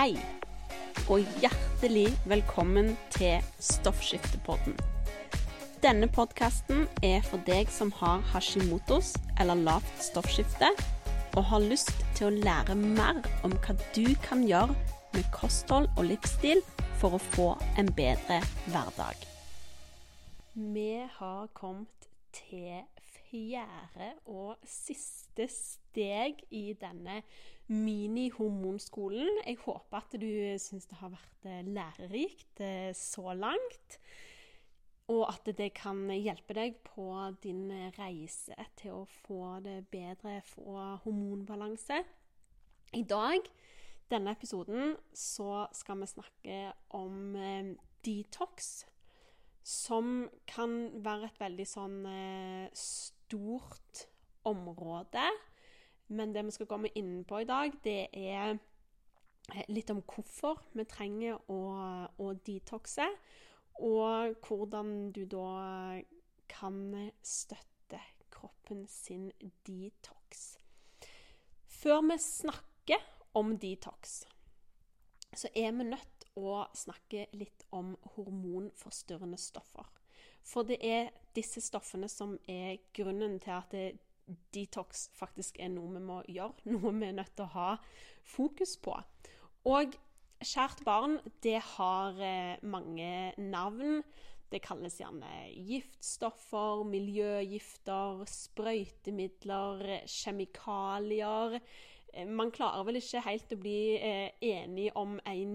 Hei, og hjertelig velkommen til Stoffskiftepodden. Denne podkasten er for deg som har hashimotos eller lavt stoffskifte, og har lyst til å lære mer om hva du kan gjøre med kosthold og livsstil for å få en bedre hverdag. Vi har kommet til fjerde og siste steg i denne mini-hormonskolen. Jeg håper at du syns det har vært eh, lærerikt eh, så langt. Og at det kan hjelpe deg på din reise til å få det bedre, få hormonbalanse. I dag, denne episoden, så skal vi snakke om eh, detox. Som kan være et veldig sånn eh, stort område. Men det vi skal komme inn på i dag, det er eh, litt om hvorfor vi trenger å, å detoxe og hvordan du da kan støtte kroppen sin detox. Før vi snakker om detox, så er vi nødt å snakke litt om hormonforstyrrende stoffer. For det er disse stoffene som er grunnen til at detox faktisk er noe vi må gjøre, noe vi er nødt til å ha fokus på. Og Kjært barn, det har eh, mange navn. Det kalles gjerne giftstoffer, miljøgifter, sprøytemidler, kjemikalier. Eh, man klarer vel ikke helt å bli eh, enig om en,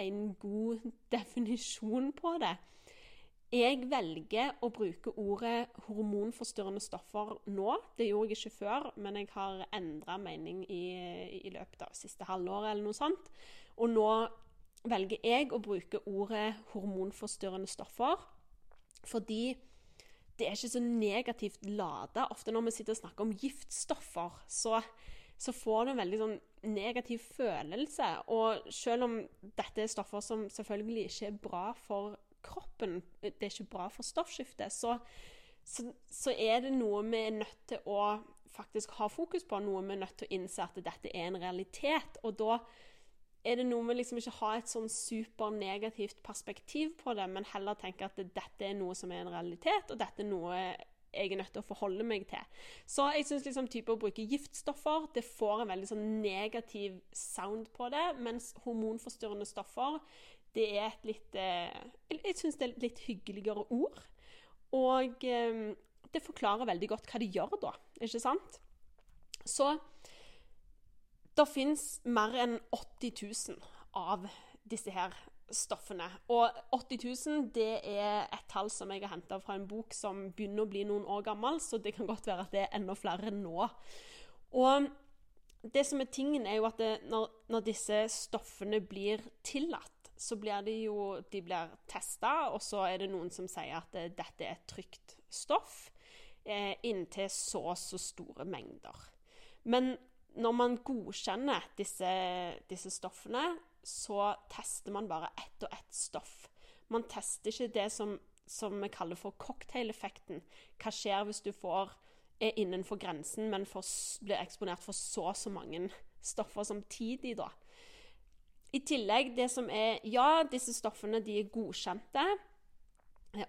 en god definisjon på det. Jeg velger å bruke ordet hormonforstyrrende stoffer nå. Det gjorde jeg ikke før, men jeg har endra mening i, i, løpet av siste halvåret eller noe sånt. Og nå velger jeg å bruke ordet hormonforstyrrende stoffer fordi det er ikke så negativt lada. Ofte når vi sitter og snakker om giftstoffer, så, så får du en veldig sånn negativ følelse. Og selv om dette er stoffer som selvfølgelig ikke er bra for kroppen, det er ikke bra for stoffskiftet, så, så, så er det noe vi er nødt til å faktisk ha fokus på, noe vi er nødt til å innse at dette er en realitet. Og da er det noe med liksom ikke ha et sånn supernegativt perspektiv på det, men heller tenke at dette er noe som er en realitet, og dette er noe jeg er nødt til å forholde meg til. Så jeg syns liksom å bruke giftstoffer det får en veldig sånn negativ sound på det, mens hormonforstyrrende stoffer det er et litt eh, Jeg syns det er et litt hyggeligere ord. Og eh, det forklarer veldig godt hva de gjør da, ikke sant? Så det fins mer enn 80 000 av disse her stoffene. Og 80 000 det er et tall som jeg har henta fra en bok som begynner å bli noen år gammel, så det kan godt være at det er enda flere nå. Og det som er tingen, er jo at det, når, når, disse stoffene blir tillatt, så blir de jo de blir testa, og så er det noen som sier at dette er et trygt stoff eh, inntil så og så store mengder. Men når man godkjenner disse, disse, stoffene, så tester man bare ett og ett stoff. Man tester ikke det som, som vi kaller for cocktaileffekten. Hva skjer hvis du får, er innenfor grensen, men for, blir eksponert for så og så mange stoffer samtidig, da. I tillegg, det som er Ja, disse stoffene de er godkjente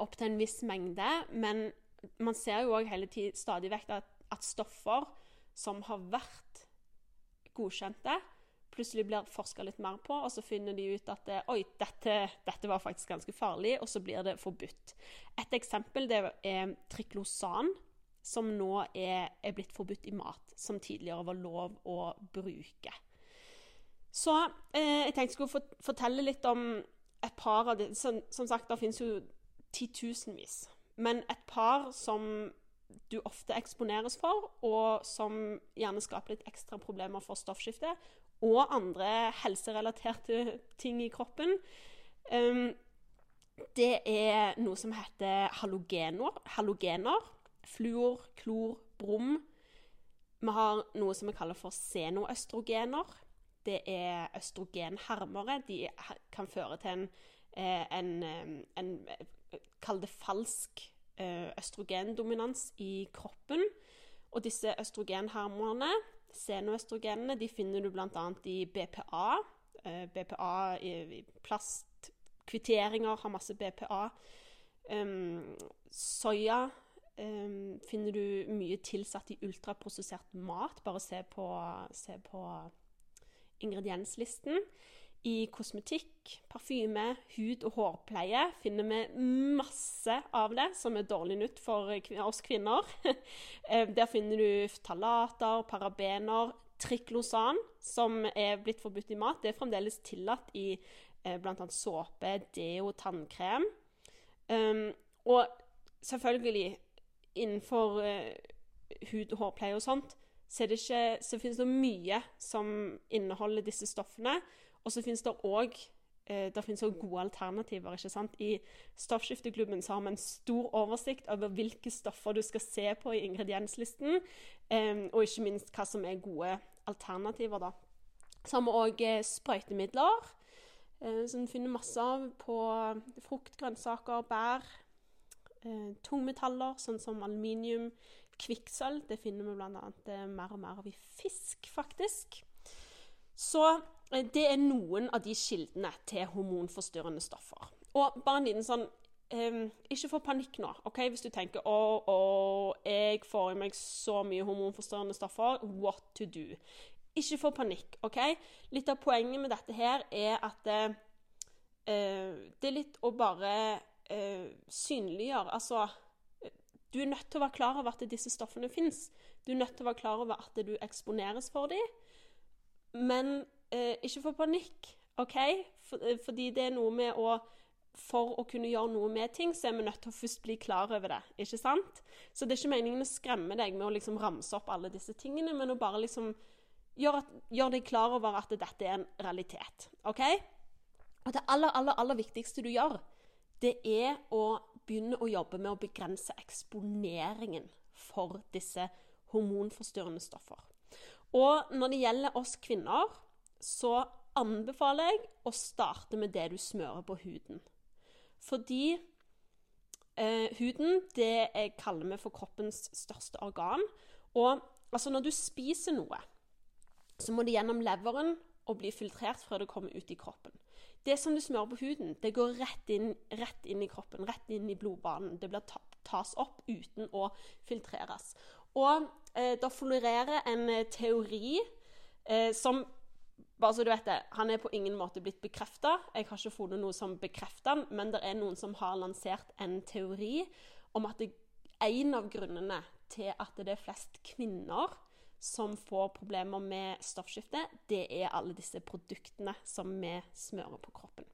opp til en viss mengde, men man ser jo òg stadig vekk at, at stoffer som har vært godkjente. Plutselig blir forska litt mer på, og så finner de ut at oi, dette, dette, var faktisk ganske farlig, og så blir det forbudt. Et eksempel det er triklosan, som nå er, er blitt forbudt i mat, som tidligere var lov å bruke. Så eh, jeg tenkte jeg skulle fortelle litt om et par av de Som, som sagt, det finnes jo titusenvis. Men et par som du ofte eksponeres for, og som gjerne skaper litt ekstra problemer for stoffskiftet, og andre helserelaterte ting i kroppen. Um, det er noe som heter halogener. halogener. Fluor, klor, brom. Vi har noe som vi kaller for senoøstrogener. Det er østrogenhermere. De kan føre til en, eh, en, en, Kall det falsk Eh, østrogendominans i kroppen. Og disse østrogenhormonene, senoøstrogenene, de finner du bl.a. i BPA, eh, BPA i, plastkvitteringer har masse BPA. Soya finner du mye tilsatt i ultraprosessert mat. Bare se på, se på ingredienslisten. I kosmetikk, parfyme, hud- og hårpleie finner vi masse av det, som er dårlig nytt for oss kvinner. Eh, der finner du ftalater, parabener, triklosan, som er blitt forbudt i mat. Det er fremdeles tillatt i eh, bl.a. såpe, deo, tannkrem. Um, og selvfølgelig, innenfor uh, hud- og hårpleie og sånt, så, det ikke, så finnes det mye som inneholder disse stoffene. Og så finnes det òg eh, det også gode alternativer. ikke sant? I Stoffskifteklubben så har vi en stor oversikt over hvilke stoffer du skal se på i ingredienslisten, eh, og ikke minst hva som er gode alternativer. da. Så har vi òg eh, sprøytemidler, som du finner masse av på frukt, grønnsaker, bær. tungmetaller, sånn som aluminium, kvikksølv. Det finner vi bl.a. mer og mer av i fisk, faktisk. Så Eh, det er noen av de kildene til hormonforstyrrende stoffer. Og bare en liten sånn um, Ikke få panikk nå, ok, hvis du tenker å, å, jeg får i meg så mye hormonforstyrrende stoffer. What to do? Ikke få panikk, OK? Litt av poenget med dette her er at uh, det er litt å bare uh, synliggjøre Altså Du er nødt til å være klar over at disse stoffene fins. Du er nødt til å være klar over at du eksponeres for dem. Men eh, ikke få panikk, OK? For, eh, fordi det er noe med å For å kunne gjøre noe med ting, så er vi nødt til å først bli klar over det. ikke sant? Så det er ikke meningen å skremme deg med å liksom ramse opp alle disse tingene, men å bare liksom gjøre gjør deg klar over at dette er en realitet. OK? Og det aller, aller, aller viktigste du gjør, det er å begynne å jobbe med å begrense eksponeringen for disse hormonforstyrrende stoffer. Og når det gjelder oss kvinner, så anbefaler jeg å starte med det du smører på huden. Fordi eh, huden det jeg kaller vi for kroppens største organ. Og altså, når du spiser noe, så må det gjennom leveren og bli filtrert før det kommer ut i kroppen. Det som du smører på huden, det går rett inn, rett inn i kroppen, rett inn i blodbanen. Det blir tas opp uten å filtreres. Og eh, da florerer en eh, teori eh, som bare så du vet det, Han er på ingen måte blitt bekrefta. Jeg har ikke funnet noe som bekrefter han, men det er noen som har lansert en teori om at det, en av grunnene til at det er flest kvinner som får problemer med stoffskifte, det er alle disse produktene som vi smører på kroppen.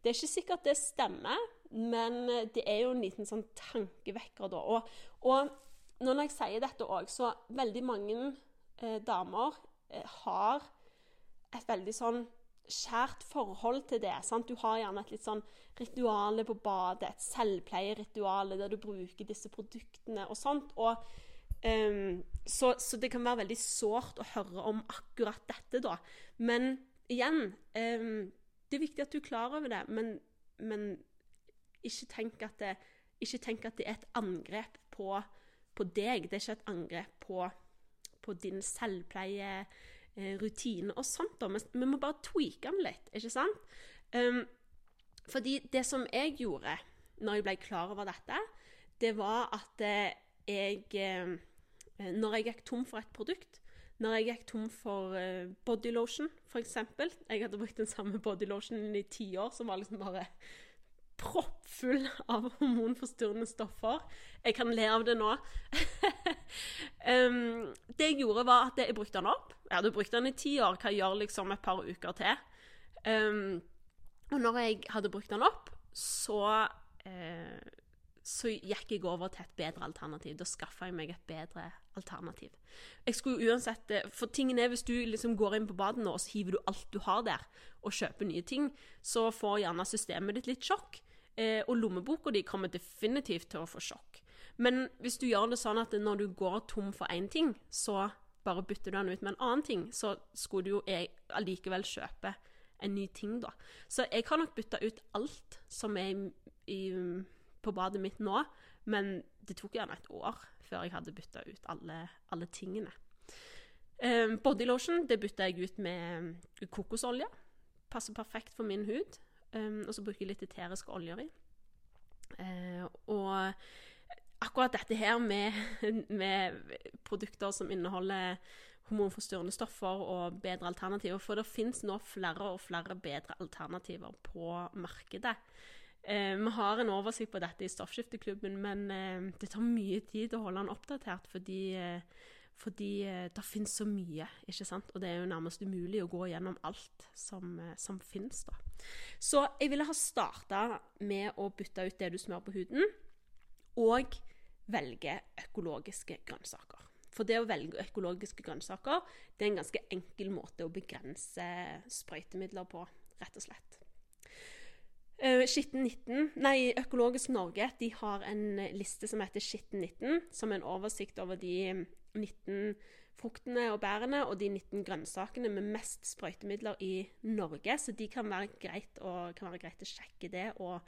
Det er ikke sikkert det stemmer, men det er jo en liten sånn tankevekker da. Og, og når jeg sier dette òg, så veldig mange eh, damer eh, har et veldig sånn skjært forhold til det. Sant? Du har gjerne et litt sånn rituale på badet, et selvpleierituale der du bruker disse produktene og sånt. Og, um, så, så, det kan være veldig sårt å høre om akkurat dette, da. Men igjen um, Det er viktig at du er klar over det, men, men ikke, tenk det, ikke, tenk at det, er et angrep på, på deg. Det er ikke et angrep på, på din selvpleie Eh, rutine og sånt. da. Vi må bare tweake den litt, ikke sant? Um, fordi det som jeg gjorde når jeg ble klar over dette, det var at eh, jeg Når jeg gikk tom for et produkt, når jeg gikk tom for uh, bodylotion, f.eks. Jeg hadde brukt den samme bodylotionen i ti år, som var liksom bare proppfull av hormonforstyrrende stoffer. Jeg kan le av det nå. det jeg gjorde, var at jeg brukte den opp. Jeg hadde brukt den i ti år. Hva gjør liksom et par uker til? Og når jeg hadde brukt den opp, så uh, så gikk jeg over til et bedre alternativ. Da skaffa jeg meg et bedre alternativ. Jeg skulle uansett, eh, For tingen er, hvis du liksom går inn på badet og så hiver du alt du har der, og kjøper nye ting, så får gjerne systemet ditt litt sjokk. Eh, og lommeboka di kommer definitivt til å få sjokk. Men hvis du gjør det sånn at når du går tom for én ting, så bare bytter du den ut med en annen ting, så skulle du jo allikevel kjøpe en ny ting, da. Så jeg har nok bytta ut alt som er i, i, på badet mitt nå, men det tok gjerne et år før jeg hadde bytta ut alle, alle tingene. Um, bodylotion det bytta jeg ut med kokosolje. passer perfekt for min hud. Um, og så bruker jeg litt eteriske oljer i. Uh, og akkurat dette her med, med, produkter som inneholder hormonforstyrrende stoffer og bedre alternativer, for det fins nå flere og flere bedre alternativer på markedet. Eh, vi har en oversikt på dette i Stoffskifteklubben, men eh, det tar mye tid å holde den oppdatert fordi, eh, fordi det finnes så mye, ikke sant? Og det er jo nærmest umulig å gå gjennom alt som, som finnes, da. Så jeg ville ha starta med å bytte ut det du smører på huden, og velge økologiske grønnsaker. For det å velge økologiske grønnsaker det er en ganske enkel måte å begrense sprøytemidler på, rett og slett. Uh, Skitten 19, nei, Økologisk Norge de har en liste som heter Skitten 19, som er en oversikt over de 19 fruktene og bærene og de 19 grønnsakene med mest sprøytemidler i Norge. Så de kan være greit, å, kan være greit å sjekke det og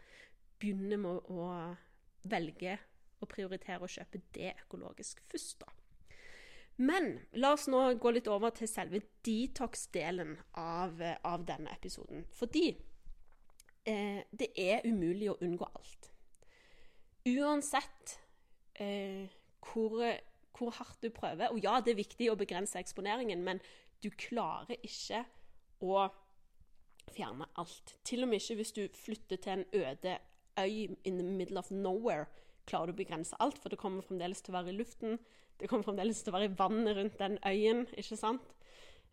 begynne med å velge og prioritere å kjøpe det økologisk først, da. Men la oss nå gå litt over til selve detox-delen av, av denne episoden. Fordi eh, det er umulig å unngå alt. Uansett eh, hvor, hvor, hardt du prøver Og ja, det er viktig å begrense eksponeringen, men du klarer ikke å fjerne alt. Til og med ikke hvis du flytter til en øde øy in the middle of nowhere, klarer du å begrense alt, for det kommer fremdeles til å være i luften. Det kommer fremdeles til å være i vannet rundt den øyen, ikke sant?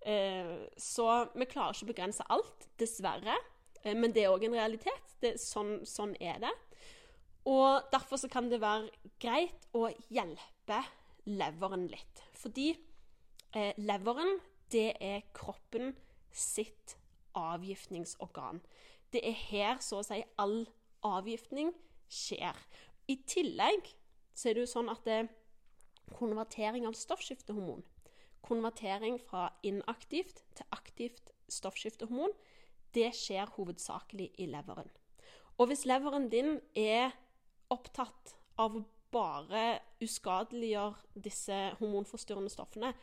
Eh, så vi klarer ikke å begrense alt, dessverre. Eh, men det er òg en realitet. Det, sånn, sånn, er det. Og derfor så kan det være greit å hjelpe leveren litt. Fordi eh, leveren, det er kroppen sitt avgiftningsorgan. Det er her så å si all avgiftning skjer. I tillegg så er det jo sånn at det, konvertering av stoffskiftehormon Konvertering fra inaktivt til aktivt stoffskiftehormon det skjer hovedsakelig i leveren. Og hvis leveren din er opptatt av å bare uskadeliggjøre disse hormonforstyrrende stoffene,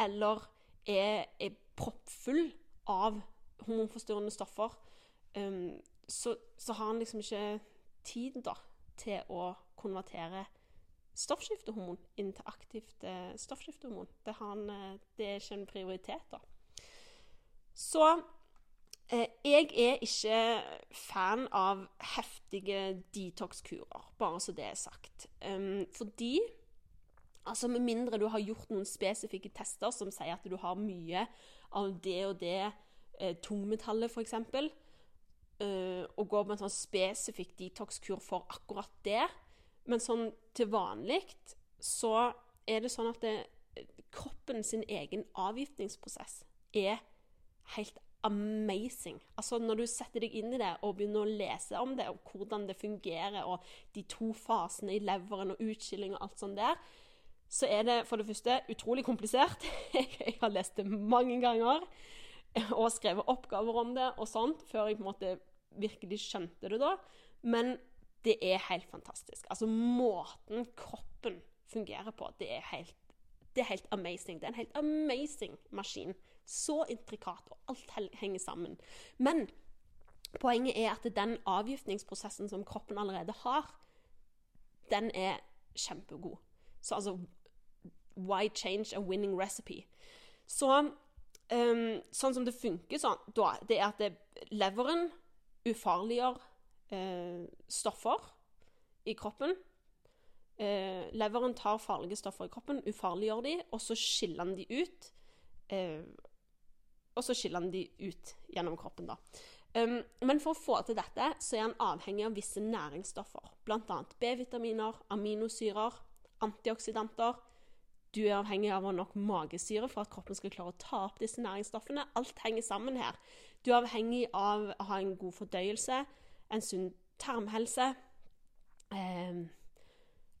eller er, er proppfull av hormonforstyrrende stoffer, um, så, så, har han liksom ikke tid da, til å konvertere stoffskiftehormon inn til aktivt eh, stoffskiftehormon. Det, han, eh, det, er ikke en prioritet, da. Så jeg er ikke fan av heftige detox-kurer, bare så det er sagt. Fordi altså Med mindre du har gjort noen spesifikke tester som sier at du har mye av det og det eh, tungmetallet, f.eks., uh, og går på en sånn spesifikk detox-kur for akkurat det. Men sånn til vanlig så er det sånn at det, kroppen sin egen avgiftningsprosess er helt amazing. Altså Når du setter deg inn i det og begynner å lese om det, og hvordan det fungerer, og de to fasene i leveren og utskilling og alt sånt der, så er det for det første utrolig komplisert. Jeg har lest det mange ganger og skrevet oppgaver om det og sånt før jeg på en måte virkelig skjønte det da. Men det er helt fantastisk. Altså måten kroppen fungerer på, det er helt, det er helt amazing. Det er en helt amazing maskin. Så intrikat, og alt henger sammen. Men poenget er at den avgiftningsprosessen som kroppen allerede har, den er kjempegod. Så altså Why change a winning recipe? Så um, sånn som det funker sånn, da, det er at det, leveren ufarliggjør uh, stoffer i kroppen. Uh, leveren tar farlige stoffer i kroppen, ufarliggjør de, og så skiller han de ut. Uh, og så skiller han de ut gjennom kroppen, da. Um, men for å få til dette, så er han avhengig av visse næringsstoffer. Bl.a. B-vitaminer, aminosyrer, antioksidanter. Du er avhengig av å ha nok magesyre for at kroppen skal klare å ta opp disse næringsstoffene. Alt henger sammen her. Du er avhengig av å ha en god fordøyelse, en sunn tarmhelse, um,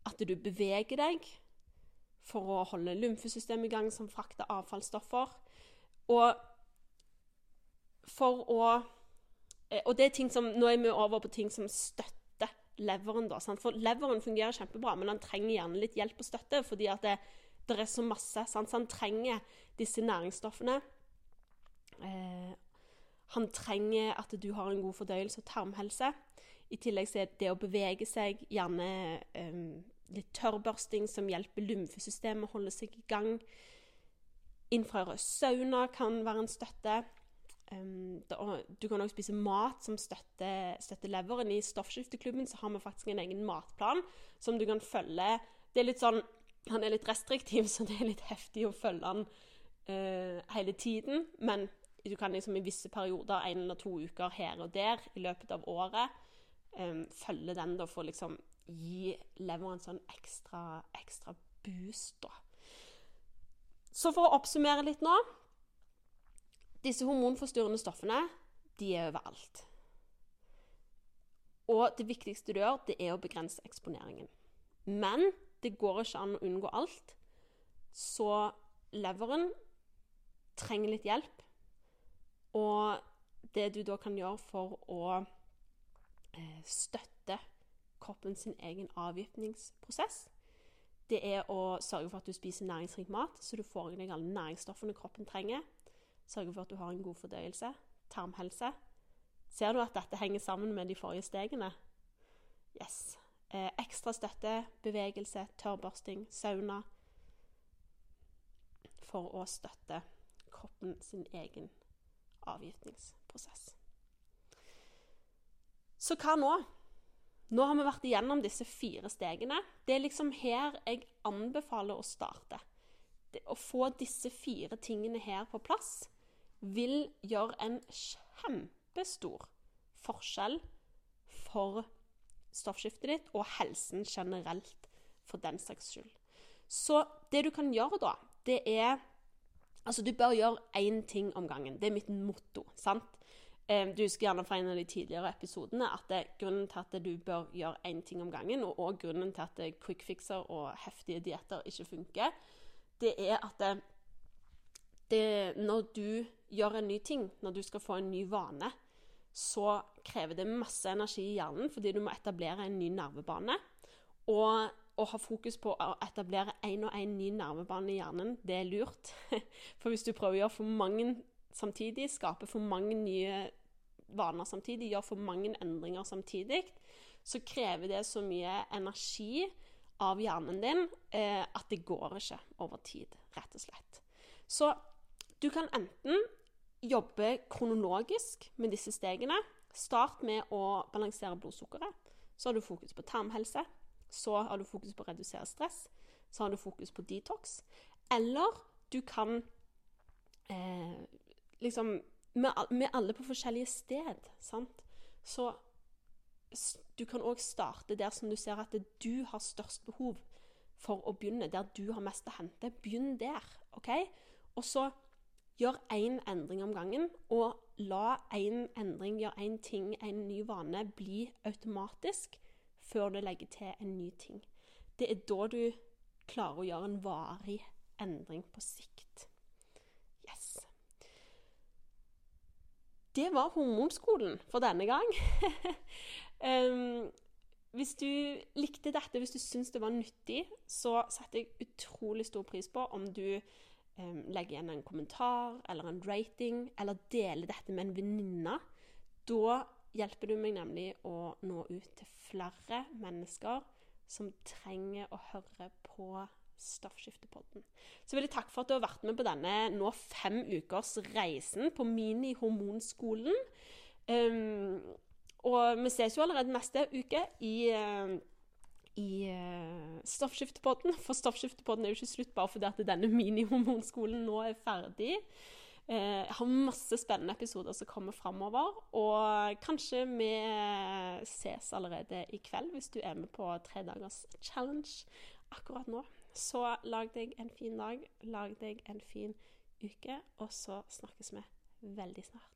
at du beveger deg for å holde lymfesystemet i gang, som frakter avfallsstoffer. Og for å eh, Og det er ting som Nå er vi over på ting som støtter leveren, da. Sant? For leveren fungerer kjempebra, men han trenger gjerne litt hjelp og støtte fordi at det, det er så masse. Sant? Så han trenger disse næringsstoffene. Eh, Han trenger at du har en god fordøyelse og tarmhelse. I tillegg så er det å bevege seg, gjerne um, litt tørrbørsting som hjelper lymfesystemet å holde seg i gang. Infrarød sauna kan være en støtte. Um, du kan også spise mat som støtter, støtter, leveren. I Stoffskifteklubben så har vi faktisk en egen matplan som du kan følge. Det er litt sånn, Han er litt restriktiv, så det er litt heftig å følge han uh, hele tiden. Men du kan liksom i visse perioder, en eller to uker her og der i løpet av året, um, følge den da for å liksom gi leveren sånn ekstra, ekstra boost, da. Så for å oppsummere litt nå Disse hormonforstyrrende stoffene, de er overalt. Og det viktigste du gjør, det er å begrense eksponeringen. Men det går ikke an å unngå alt. Så leveren trenger litt hjelp og det du da kan gjøre for å eh, støtte kroppen sin egen avgiftningsprosess, det er å sørge for at du spiser næringsrik mat, så du får i deg alle næringsstoffene kroppen trenger. Sørge for at du har en god fordøyelse, tarmhelse. Ser du at dette henger sammen med de forrige stegene? Yes. Eh, ekstra støtte, bevegelse, tørrbørsting, sauna. For å støtte kroppen sin egen avgiftningsprosess. Så hva nå? Nå har vi vært igjennom disse fire stegene. Det er liksom her jeg anbefaler å starte. Det, å få disse fire tingene her på plass vil gjøre en kjempestor forskjell for stoffskiftet ditt og helsen generelt, for den saks skyld. Så det du kan gjøre da, det er Altså, du bør gjøre én ting om gangen. Det er mitt motto. sant? Du husker gjerne fra en av de tidligere episodene at det, grunnen til at du bør gjøre én ting om gangen, og også grunnen til at quick fixer og heftige dietter ikke funker, det er at det, når du gjør en ny ting, når du skal få en ny vane, så krever det masse energi i hjernen fordi du må etablere en ny nervebane. Og å ha fokus på å etablere én og én ny nervebane i hjernen, det er lurt. For hvis du prøver å gjøre for mange samtidig, skape for mange nye vaner samtidig, gjøre for mange endringer samtidig, så krever det så mye energi av hjernen din eh, at det går ikke over tid, rett og slett. Så du kan enten jobbe kronologisk med disse stegene. Start med å balansere blodsukkeret. Så har du fokus på tarmhelse, så har du fokus på å redusere stress. Så har du fokus på detox. Eller du kan eh, liksom er alle på forskjellige sted, sant? Så du kan òg starte der som du ser at du har størst behov for å begynne. Der du har mest å hente. Begynn der, OK? Og så gjør én endring om gangen, og la én endring, gjør én ting, en ny vane, bli automatisk før du legger til en ny ting. Det er da du klarer å gjøre en varig endring på sikt. Yes. Det var hormonskolen for denne gang. um, hvis du likte dette, hvis du syntes det var nyttig, så setter jeg utrolig stor pris på om du um, legger igjen en kommentar eller en rating, eller dele dette med en venninne. Da hjelper du meg nemlig å nå ut til flere mennesker som trenger å høre på Stoffskiftepodden. Så vil jeg takke for at du har vært med på denne nå fem ukers reisen på Mini-hormonskolen. Um, og vi ses jo allerede neste uke i, uh, i uh, Stoffskiftepodden. For Stoffskiftepodden er jo ikke slutt bare fordi at denne mini-hormonskolen nå er ferdig. Jeg har masse spennende episoder som kommer framover. Og kanskje vi ses allerede i kveld, hvis du er med på tredagers challenge akkurat nå. Så lag deg en fin dag, lag deg en fin uke, og så snakkes vi veldig snart.